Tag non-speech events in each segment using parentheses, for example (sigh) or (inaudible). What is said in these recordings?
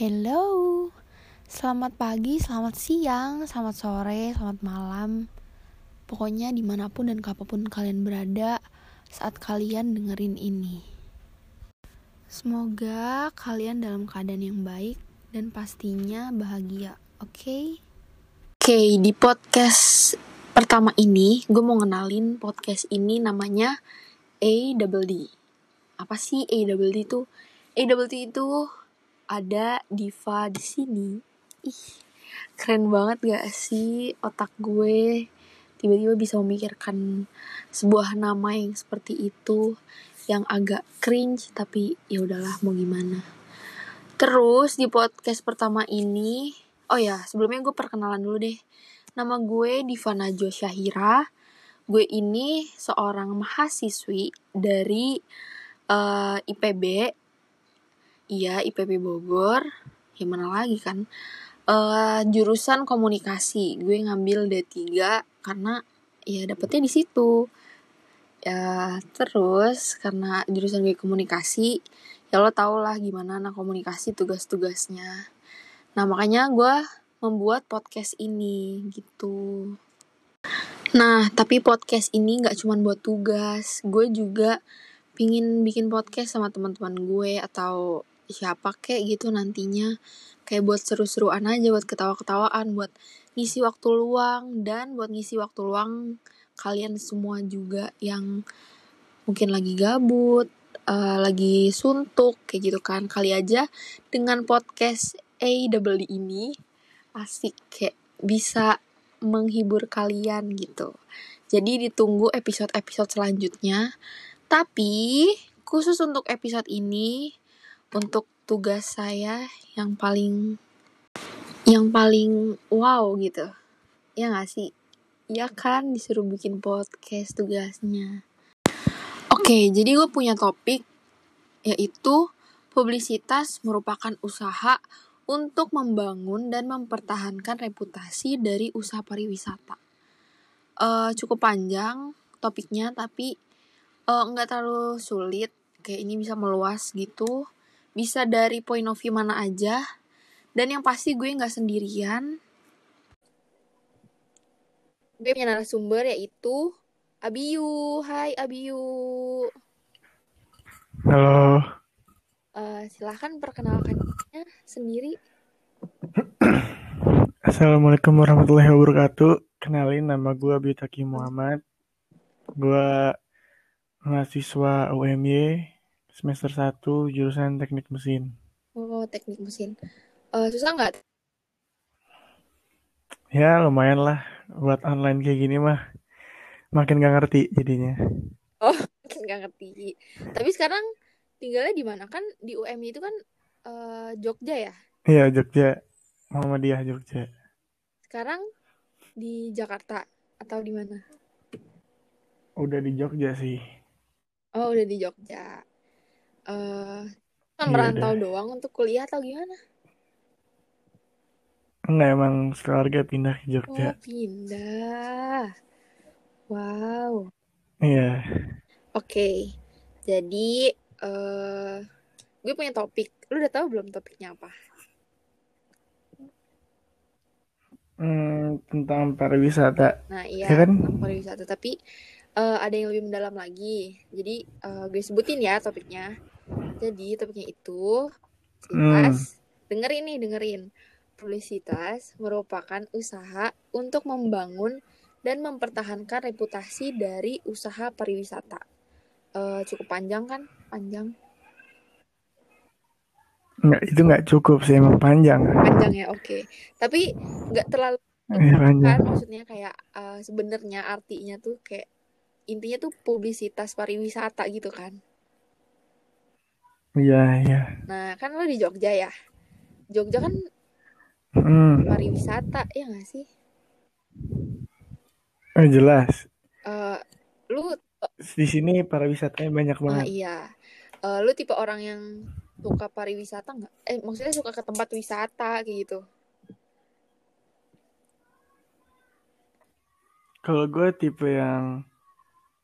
Hello, selamat pagi, selamat siang, selamat sore, selamat malam. Pokoknya di mana pun dan kapan pun kalian berada saat kalian dengerin ini. Semoga kalian dalam keadaan yang baik dan pastinya bahagia, oke? Okay? Oke, okay, di podcast pertama ini gue mau ngenalin podcast ini namanya A Double D. Apa sih A Double D itu? A Double D itu ada diva di sini. Ih, keren banget gak sih otak gue tiba-tiba bisa memikirkan sebuah nama yang seperti itu yang agak cringe tapi ya udahlah mau gimana. Terus di podcast pertama ini, oh ya sebelumnya gue perkenalan dulu deh. Nama gue Diva Najwa Syahira. Gue ini seorang mahasiswi dari uh, eh, IPB Iya, IPB Bogor. Gimana lagi kan? Uh, jurusan komunikasi. Gue ngambil D3 karena ya dapetnya di situ. Ya, terus karena jurusan gue komunikasi, ya lo tau lah gimana anak komunikasi tugas-tugasnya. Nah, makanya gue membuat podcast ini gitu. Nah, tapi podcast ini gak cuma buat tugas. Gue juga pingin bikin podcast sama teman-teman gue atau siapa kek gitu nantinya. Kayak buat seru-seruan aja buat ketawa-ketawaan buat ngisi waktu luang dan buat ngisi waktu luang kalian semua juga yang mungkin lagi gabut uh, lagi suntuk kayak gitu kan. Kali aja dengan podcast A double ini asik kayak bisa menghibur kalian gitu. Jadi ditunggu episode-episode selanjutnya. Tapi khusus untuk episode ini untuk tugas saya yang paling yang paling wow gitu. Ya gak sih? Ya kan disuruh bikin podcast tugasnya. Oke jadi gue punya topik yaitu publisitas merupakan usaha untuk membangun dan mempertahankan reputasi dari usaha pariwisata. Uh, cukup panjang topiknya tapi uh, nggak terlalu sulit. Kayak ini bisa meluas gitu bisa dari point of view mana aja dan yang pasti gue nggak sendirian. Gue punya narasumber yaitu Abiyu. Hai Abiyu. Halo. Uh, silahkan perkenalkan sendiri. (clears throat) Assalamualaikum warahmatullahi wabarakatuh. Kenalin nama gue Abiyu Taki Muhammad. Gue mahasiswa UMY semester 1 jurusan teknik mesin. Oh, teknik mesin. Uh, susah nggak? Ya, lumayan lah. Buat online kayak gini mah. Makin gak ngerti jadinya. Oh, (laughs) makin gak ngerti. Tapi sekarang tinggalnya di mana? Kan di UM itu kan uh, Jogja ya? Iya, Jogja. Muhammadiyah Jogja. Sekarang di Jakarta atau di mana? Udah di Jogja sih. Oh, udah di Jogja uh, kan merantau udah. doang untuk kuliah atau gimana? Enggak emang keluarga pindah ke Jogja. Oh, pindah. Wow. Iya. Oke. Okay. Jadi uh, gue punya topik. Lu udah tahu belum topiknya apa? Hmm, tentang pariwisata. Nah, iya, ya kan? tentang pariwisata, tapi uh, ada yang lebih mendalam lagi. Jadi uh, gue sebutin ya topiknya. Jadi topiknya itu publisitas. Hmm. Dengerin nih, dengerin. Publisitas merupakan usaha untuk membangun dan mempertahankan reputasi dari usaha pariwisata. Uh, cukup panjang kan? Panjang. Enggak, itu nggak cukup sih, emang panjang. Panjang ya, oke. Okay. Tapi nggak terlalu ya, kan, maksudnya kayak uh, sebenarnya artinya tuh kayak intinya tuh publisitas pariwisata gitu kan. Iya, iya. Nah, kan lo di Jogja ya. Jogja kan hmm. pariwisata, ya gak sih? Oh, jelas. Uh, lu di sini pariwisatanya banyak ah, banget. Uh, iya. Uh, lu tipe orang yang suka pariwisata nggak? Eh, maksudnya suka ke tempat wisata kayak gitu? Kalau gue tipe yang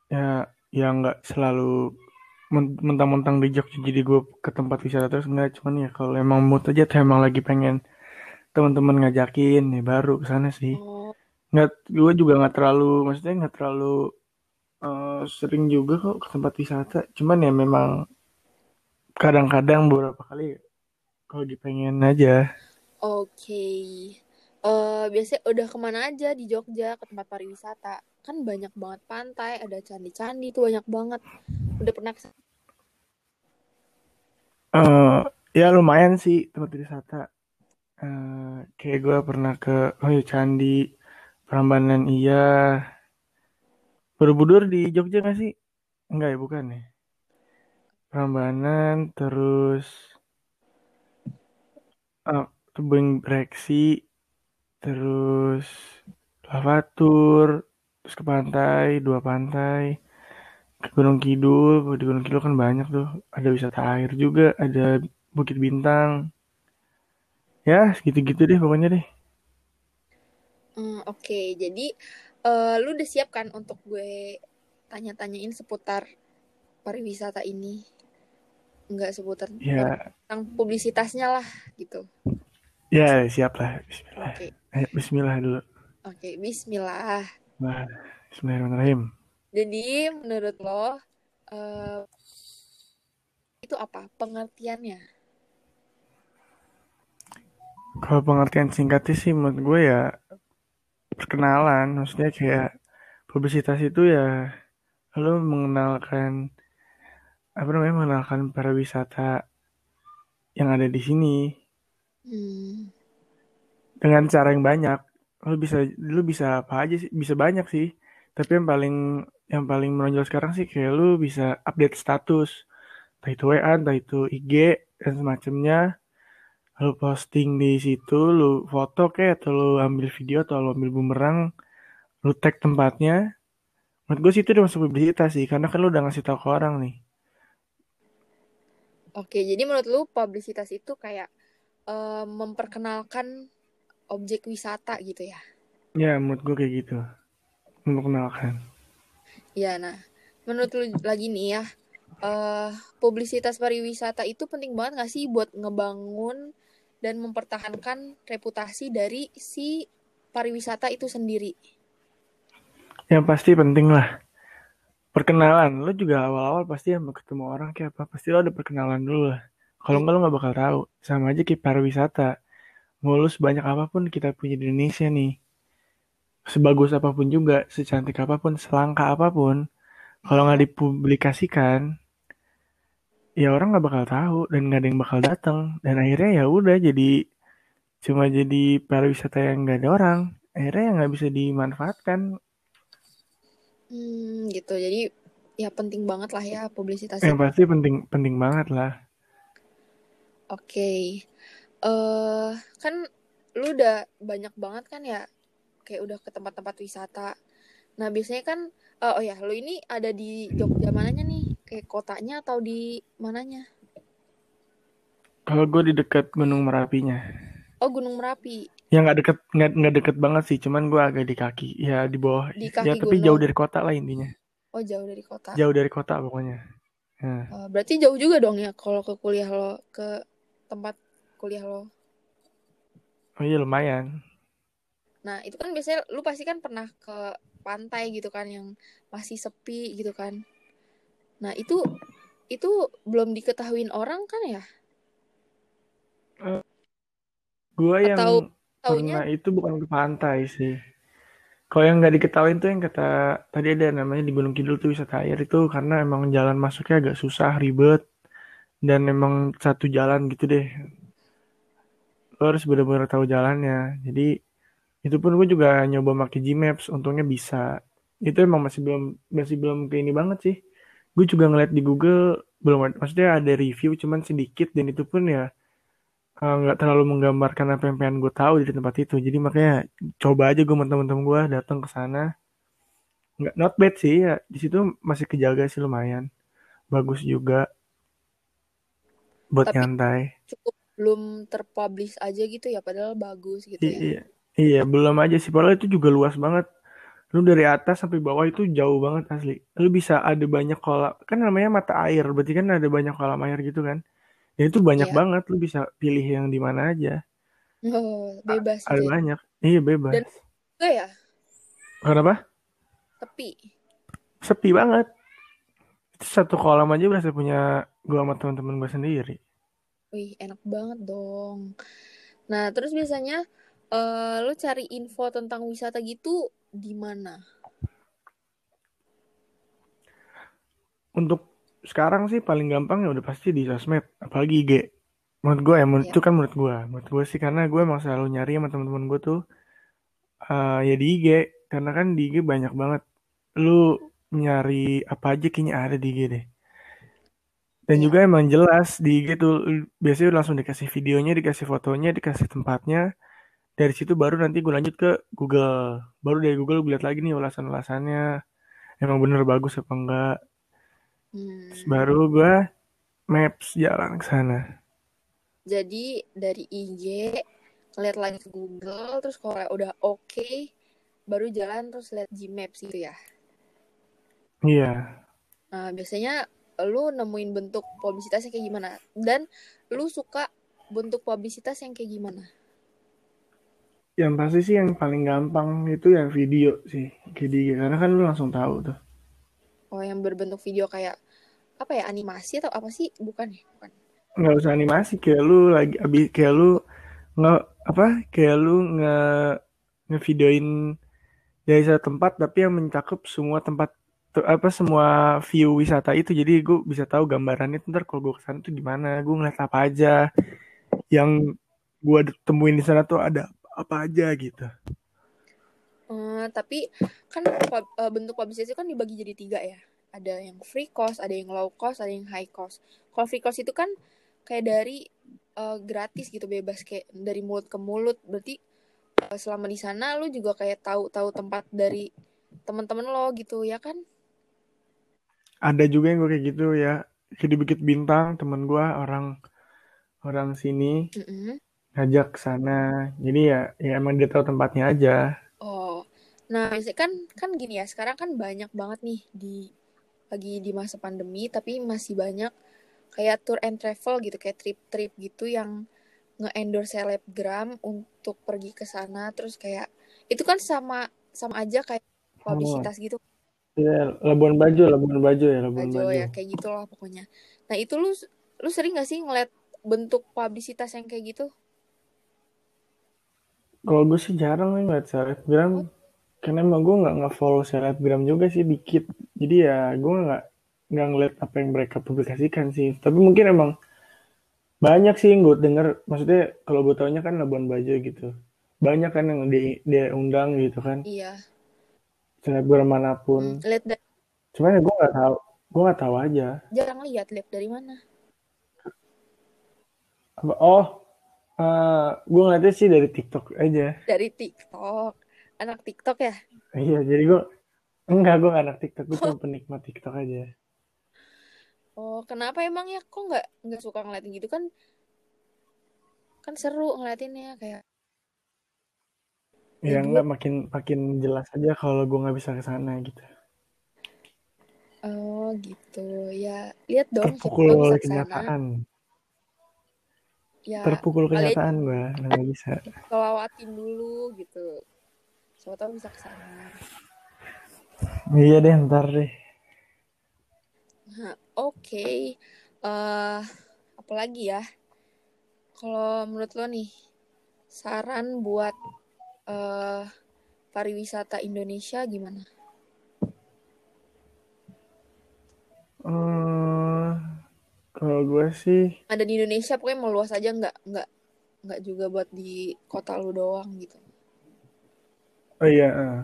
ya yang nggak selalu mentang-mentang di Jogja jadi gue ke tempat wisata terus enggak cuman ya kalau emang mood aja tuh emang lagi pengen teman-teman ngajakin ya baru ke sana sih Oh, nggak gue juga nggak terlalu maksudnya nggak terlalu eh, sering juga kok ke tempat wisata cuman ya memang kadang-kadang beberapa kali kalau lagi pengen aja oke. Eh, biasanya udah ke mana aja di Jogja ke tempat pariwisata? Kan banyak banget pantai, ada candi-candi tuh banyak banget. Udah pernah ke eh ya lumayan sih tempat wisata. Eh, kayak gue pernah ke oh ya Candi Prambanan iya. Borobudur di Jogja nggak sih? Enggak ya bukan ya? Prambanan terus eh, Tebing Breksi terus Lavatur terus ke pantai dua pantai Gunung Kidul di Gunung Kidul kan banyak tuh ada wisata air juga ada Bukit Bintang ya segitu-gitu deh pokoknya deh Hmm, oke. Jadi eh, lu udah siap kan untuk gue tanya-tanyain seputar pariwisata ini? Enggak seputar ya tentang publisitasnya lah gitu. ya siap lah Bismillah Oke. Ayo, Bismillah dulu Oke, bismillah. Nah, Bismillahirrahmanirrahim Jadi menurut lo eh, itu apa? Pengertiannya? kalau pengertian singkatnya sih menurut gue ya perkenalan. Maksudnya kayak publisitas itu ya lo mengenalkan apa namanya mengenalkan para wisata yang ada di sini. Hmm, dengan cara yang banyak. Lo bisa lo bisa apa aja sih? Bisa banyak sih. Tapi yang paling yang paling menonjol sekarang sih kayak lo bisa update status. Entah itu WA entah itu IG dan semacamnya. Lo posting di situ lo foto kayak atau lo ambil video atau lo ambil bumerang lo tag tempatnya. Menurut gue sih itu udah masuk publisitas sih karena kan lo udah ngasih tahu ke orang nih. Oke, jadi menurut lu publisitas itu kayak eh, memperkenalkan objek wisata gitu ya? ya menurut gue kayak gitu. Memperkenalkan Ya, nah, menurut lu lagi nih ya, eh publisitas pariwisata itu penting banget gak sih buat ngebangun dan mempertahankan reputasi dari si pariwisata itu sendiri? yang pasti penting lah. Perkenalan lo juga awal-awal pasti yang ketemu orang kayak apa pasti lo ada perkenalan dulu lah. Kalau enggak lo nggak bakal tahu. Sama aja kayak pariwisata. Mau lo sebanyak apa pun kita punya di Indonesia nih sebagus apa pun juga secantik apa pun selangka apa pun kalau nggak dipublikasikan ya orang nggak bakal tahu dan nggak ada yang bakal datang dan akhirnya ya udah jadi cuma jadi pariwisata yang nggak ada orang akhirnya yang nggak bisa dimanfaatkan Hmm, gitu. Jadi ya penting banget lah ya publisitas yang pasti penting penting banget lah Oke. Eh kan lu udah banyak banget kan ya kayak udah ke tempat-tempat wisata. Nah, biasanya kan eh, oh ya, lu ini ada di Jogja mananya nih? Kayak kotanya atau di mananya? Kalau gue di dekat Gunung Merapinya, Oh, Gunung Merapi. ya nggak deket nggak nggak deket banget sih, cuman gue agak di kaki, ya di bawah, Di ya kaki tapi jauh gunung. dari kota lah intinya, Oh, jauh dari kota. jauh dari kota pokoknya. Nah, Eh, berarti jauh juga dong ya kalau ke kuliah lo, ke tempat kuliah lo. oh iya lumayan. Nah, itu kan biasanya lu pasti kan pernah ke pantai gitu kan yang masih sepi gitu kan. Nah, itu itu belum diketahuin orang kan ya? Gue yang Atau taunya pernah itu bukan ke pantai sih. Kalau yang nggak diketahuin tuh yang kata tadi ada namanya di Gunung Kidul tuh wisata air itu karena emang jalan masuknya agak susah, ribet, dan emang satu jalan gitu deh. Lo harus benar-benar tahu jalannya. Jadi itu pun gue juga nyoba pakai Gmaps, untungnya bisa. Itu emang masih belum masih belum ke ini banget sih. Gue juga ngeliat di Google belum ada, maksudnya ada review cuman sedikit dan itu pun ya eh, nggak terlalu menggambarkan apa yang pengen gue tahu di tempat itu. Jadi makanya coba aja gue sama temen-temen gue datang ke sana. Nggak not bad sih ya. Di situ masih kejaga sih lumayan. Bagus juga buat tapi nyantai. cukup belum terpublish aja gitu ya padahal bagus gitu I- ya. iya, iya belum aja sih. Padahal itu juga luas banget. lu dari atas sampai bawah itu jauh banget asli lu bisa ada banyak kolam kan namanya mata air berarti kan ada banyak kolam air gitu kan dan itu banyak Iya. banget lu bisa pilih yang di mana aja Oh, bebas ada gitu ya. banyak iya bebas Dan enggak ya, kenapa tepi. sepi banget itu satu kolam aja berasa punya gua sama teman-teman gua sendiri Wih, enak banget dong. Nah, terus biasanya eh lu cari info tentang wisata gitu di mana? untuk sekarang sih paling gampang ya udah pasti di sosmed apalagi IG menurut gue ya menurut Iya. itu kan menurut gue menurut gue sih karena gue emang selalu nyari sama teman-teman gue tuh eh, ya di IG karena kan di IG banyak banget lu nyari apa aja kayaknya ada di IG deh dan Iya. juga emang jelas di IG tuh biasanya langsung dikasih videonya dikasih fotonya dikasih tempatnya dari situ baru nanti gue lanjut ke Google baru dari Google gue lihat lagi nih ulasan-ulasannya emang bener bagus apa enggak Hmm. Terus baru gue maps jalan ke sana. Jadi dari IG ngeliat lagi ke Google, terus kalau udah oke, baru jalan terus lihat Gmaps gitu ya. Iya. Nah, biasanya lu nemuin bentuk publisitasnya kayak gimana? Dan lu suka bentuk publisitas yang kayak gimana? Yang pasti sih yang paling gampang itu yang video sih. Kayak di IG. Karena kan lu langsung tahu tuh. Oh, yang berbentuk video kayak apa ya animasi atau apa sih? Bukan ya? Bukan. Nggak usah animasi. Kayak lu lagi abis kayak lu nge apa? Kayak lu nge ngevideoin dari satu tempat tapi yang mencakup semua tempat apa semua view wisata itu jadi gue bisa tahu gambarannya ntar kalau gue ke sana tuh gimana gue ngeliat apa aja yang gue temuin di sana tuh ada apa aja gitu Eh, tapi kan eh, bentuk publisitas itu kan dibagi jadi tiga ya. Ada yang free cost, ada yang low cost, ada yang high cost. Kalau free cost itu kan kayak dari eh, gratis gitu bebas kayak dari mulut ke mulut. Berarti eh, selama di sana lu juga kayak tahu-tahu tempat dari teman-teman lo gitu ya kan? ada juga yang gue kayak gitu ya kayak di Bukit Bintang temen gue orang orang sini Mm-mm. Ngajak ke sana jadi ya ya emang dia tahu tempatnya aja Oh, nah kan kan gini ya. Sekarang kan banyak banget nih di lagi di masa pandemi, tapi masih banyak kayak tour and travel gitu, kayak trip-trip gitu yang nge-endorse selebgram untuk pergi ke sana. Terus kayak itu kan sama sama aja kayak oh publisitas gitu, ya Labuan Bajo Labuan Bajo ya Labuan Bajo Bajo ya kayak gitu lah pokoknya. Nah itu lu lu sering gak sih ngeliat bentuk publisitas yang kayak gitu? Kalau gue sih jarang nih ngeliat selebgram. Karena emang gue nggak nge-follow selebgram juga sih dikit. Jadi ya gue nggak nggak ngeliat apa yang mereka publikasikan sih. Tapi mungkin emang banyak sih yang gue denger. Maksudnya kalau gue taunya kan Labuan Bajo gitu. Banyak kan yang di dia undang gitu kan. Iya. selebgram Hmm, mana pun lihat da- cuman ya gue nggak tahu gue nggak tahu aja. Jarang lihat, lihat dari mana? apa oh eh gue ngeliatnya sih dari TikTok aja Dari TikTok. Anak TikTok ya? iya jadi gue enggak gue gak anak TikTok gue cuma (laughs) penikmat TikTok aja Oh, kenapa emang ya? Kok nggak nggak suka ngeliatin gitu kan? Kan seru ngeliatinnya kayak ya enggak makin makin jelas aja kalau gue nggak bisa ke sana gitu Oh, gitu. Ya, lihat dong terpukul oleh ke sana. Ya, terpukul kenyataan gue nggak bisa kelawatin dulu gitu. Siapa tahu bisa ke sana. iya deh ntar deh Nah, oke. Eh, apalagi ya? Kalau menurut lo nih, saran buat eh pariwisata Indonesia gimana? kalau gue sih. Ada di Indonesia pokoknya mau luas aja nggak nggak nggak juga buat di kota lu doang gitu. oh iya eh.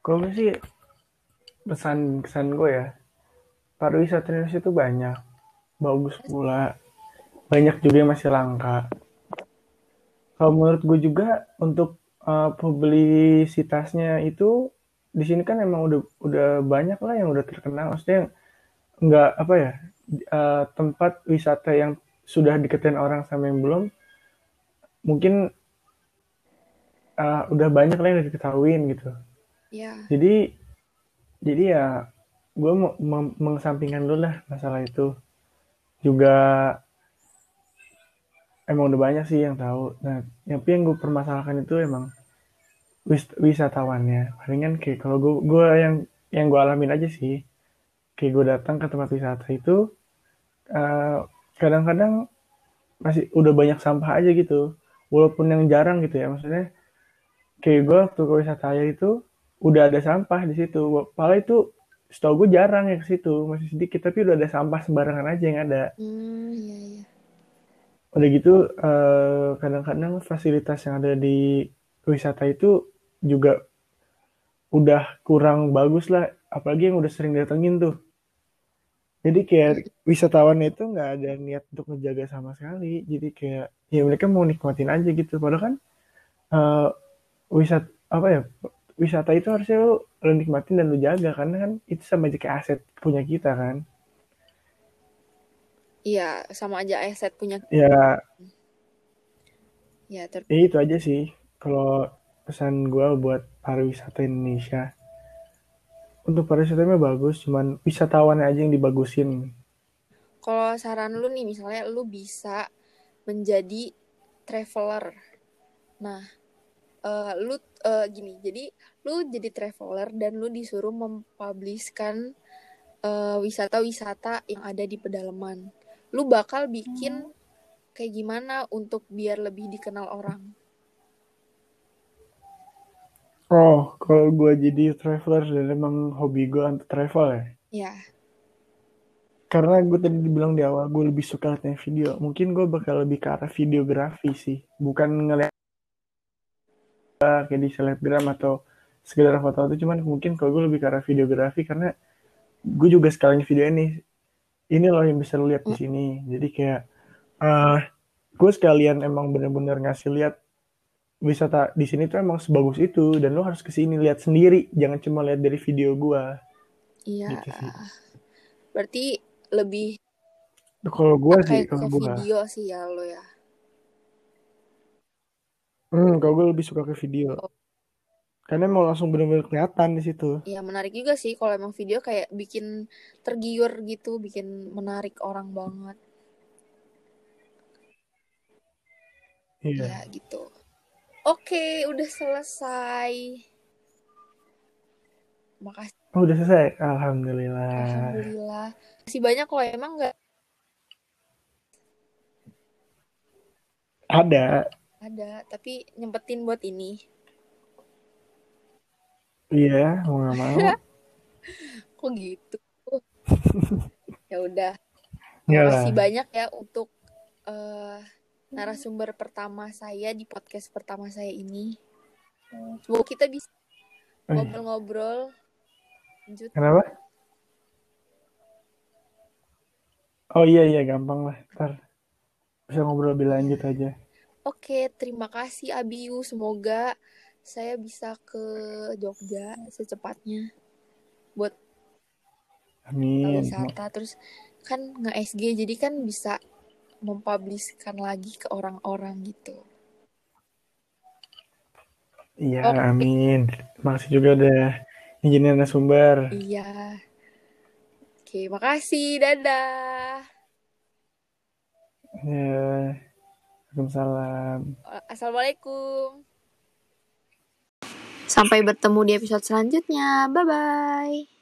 kalau gue sih pesan kesan gue ya pariwisata Indonesia itu banyak. Bagus pula. Banyak juga yang masih langka. Kalau menurut gue juga untuk uh, publisitasnya itu di sini kan emang udah udah banyak lah yang udah terkenal. Maksudnya nggak apa ya uh, tempat wisata yang sudah diketain orang sama yang belum mungkin uh, udah banyak lah yang udah diketahuin gitu Ya. Jadi jadi ya gue mau mengesampingkan dulu lah masalah itu. Juga emang udah banyak sih yang tahu. Nah, tapi yang gue permasalahkan itu emang wis wisatawannya. Palingan kayak kalau gue gue yang yang gue alamin aja sih. Kayak gue datang ke tempat wisata itu eh, kadang-kadang masih udah banyak sampah aja gitu. Walaupun yang jarang gitu ya maksudnya. Kayak gue waktu ke wisata air itu udah ada sampah di situ. Padahal itu setahu gue jarang ya ke situ, masih sedikit tapi udah ada sampah sembarangan aja yang ada. Hmm, iya iya. Udah gitu eh, kadang-kadang fasilitas yang ada di wisata itu juga udah kurang bagus lah, apalagi yang udah sering datengin tuh. Jadi kayak wisatawan itu nggak ada niat untuk menjaga sama sekali. Jadi kayak ya mereka mau nikmatin aja gitu. Padahal kan eh, wisata apa ya wisata itu harusnya lu, lu nikmatin dan lu jaga karena kan itu sama aja kayak aset punya kita kan. Iya, sama aja aset punya. Ya, Ya, ter ya itu aja sih. Kalau pesan gue buat pariwisata Indonesia. Untuk pariwisatanya bagus, cuman wisatawannya aja yang dibagusin. kalau saran lu nih misalnya lu bisa menjadi traveler. Nah, eh, lu eh, gini, jadi lu jadi traveler dan lu disuruh mempublishkan eh, wisata-wisata yang ada di pedalaman. Lu bakal bikin kayak gimana untuk biar lebih dikenal orang? Oh, kalau gue jadi traveler dan emang hobi gue untuk travel ya. Ya, Karena gue tadi dibilang di awal, gue lebih suka liatnya video. Mungkin gue bakal lebih ke arah videografi sih. Bukan ngeliat kayak di selebgram atau sekedar foto itu. Cuman mungkin kalau gue lebih ke arah videografi karena gue juga sekalian video ini. Ini loh yang bisa lu lihat di sini. Jadi kayak eh gue sekalian emang bener-bener ngasih lihat wisata di sini tuh emang sebagus itu dan lo harus ke sini lihat sendiri jangan cuma lihat dari video gue iya. gitu sih Berarti lebih kalau gue sih kalau gue video sih ya lo ya. hmm kalau gue lebih suka ke video karena mau langsung bener-bener kelihatan di situ Ya menarik juga sih kalau emang video kayak bikin tergiur gitu, bikin menarik orang banget. iya Ya gitu. Oke, udah selesai. Makasih, oh, udah selesai alhamdulillah alhamdulillah. Masih banyak kok emang nggak ada ada, tapi nyempetin buat ini. iya mau nggak mau (laughs) Kok gitu? (laughs) ya udah. ya lah Makasih banyak ya untuk eh, narasumber pertama saya di podcast pertama saya ini. Semoga kita bisa Oh, iya. ngobrol-ngobrol lanjut. kenapa oh iya iya gampang lah ntar bisa ngobrol lebih lanjut aja Oke, terima kasih Abiu. Semoga saya bisa ke Jogja secepatnya buat amin wisata. Terus kan nge-SG jadi kan bisa mempublishkan lagi ke orang-orang gitu. iya Oke, amin makasih juga udah izinin narasumber iya. Oke, makasih. Dadah. ya Waalaikumsalam Assalamualaikum. Sampai bertemu di episode selanjutnya. Bye bye.